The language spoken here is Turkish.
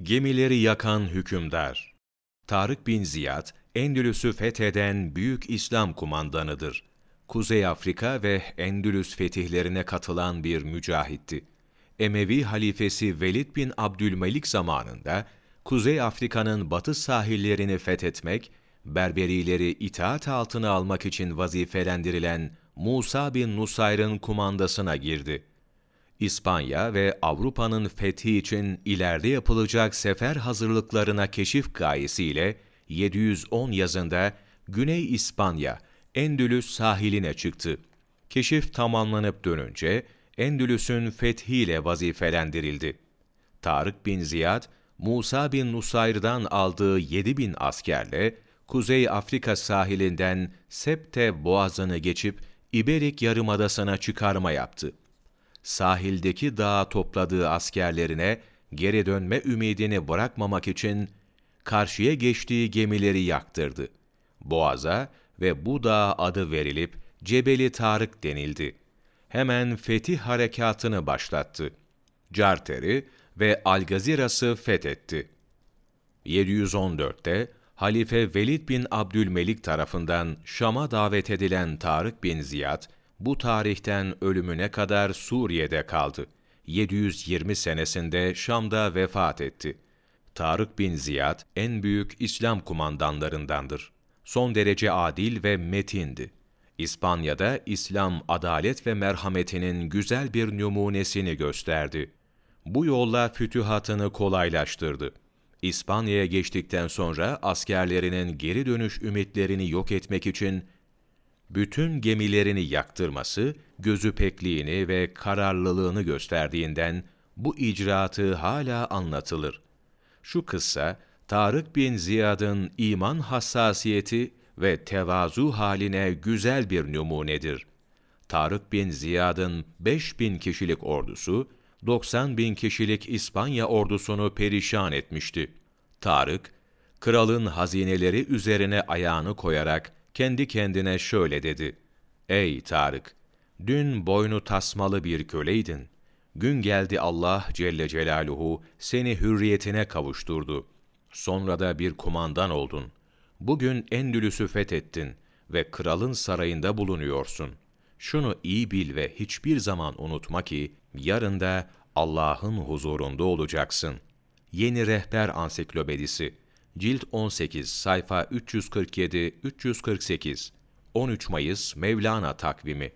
Gemileri yakan hükümdar Tarık bin Ziyad, Endülüs'ü fetheden büyük İslam kumandanıdır. Kuzey Afrika ve Endülüs fetihlerine katılan bir mücahitti. Emevi halifesi Velid bin Abdülmelik zamanında Kuzey Afrika'nın batı sahillerini fethetmek, Berberileri itaat altına almak için vazifelendirilen Musa bin Nusayr'ın kumandasına girdi. İspanya ve Avrupa'nın fethi için ileride yapılacak sefer hazırlıklarına keşif gayesiyle 710 yazında Güney İspanya, Endülüs sahiline çıktı. Keşif tamamlanıp dönünce Endülüs'ün fethiyle vazifelendirildi. Tarık bin Ziyad, Musa bin Nusayr'dan aldığı 7 bin askerle Kuzey Afrika sahilinden Septe boğazını geçip İberik Yarımadası'na çıkarma yaptı. Sahildeki dağa topladığı askerlerine geri dönme ümidini bırakmamak için karşıya geçtiği gemileri yaktırdı. Boğaza ve bu dağa adı verilip Cebeli Tarık denildi. Hemen fetih harekatını başlattı. Carter'i ve Algaziras'ı fethetti. 714'te Halife Velid bin Abdülmelik tarafından Şam'a davet edilen Tarık bin Ziyad, bu tarihten ölümüne kadar Suriye'de kaldı. 720 senesinde Şam'da vefat etti. Tarık bin Ziyad en büyük İslam kumandanlarındandır. Son derece adil ve metindi. İspanya'da İslam adalet ve merhametinin güzel bir numunesini gösterdi. Bu yolla fütühatını kolaylaştırdı. İspanya'ya geçtikten sonra askerlerinin geri dönüş ümitlerini yok etmek için bütün gemilerini yaktırması, gözü pekliğini ve kararlılığını gösterdiğinden bu icraatı hala anlatılır. Şu kıssa, Tarık bin Ziyad'ın iman hassasiyeti ve tevazu haline güzel bir numunedir. Tarık bin Ziyad'ın 5000 kişilik ordusu, 90 bin kişilik İspanya ordusunu perişan etmişti. Tarık, kralın hazineleri üzerine ayağını koyarak kendi kendine şöyle dedi. Ey Tarık! Dün boynu tasmalı bir köleydin. Gün geldi Allah Celle Celaluhu seni hürriyetine kavuşturdu. Sonra da bir kumandan oldun. Bugün Endülüs'ü fethettin ve kralın sarayında bulunuyorsun. Şunu iyi bil ve hiçbir zaman unutma ki yarın da Allah'ın huzurunda olacaksın. Yeni Rehber Ansiklopedisi Cilt 18 sayfa 347-348 13 Mayıs Mevlana takvimi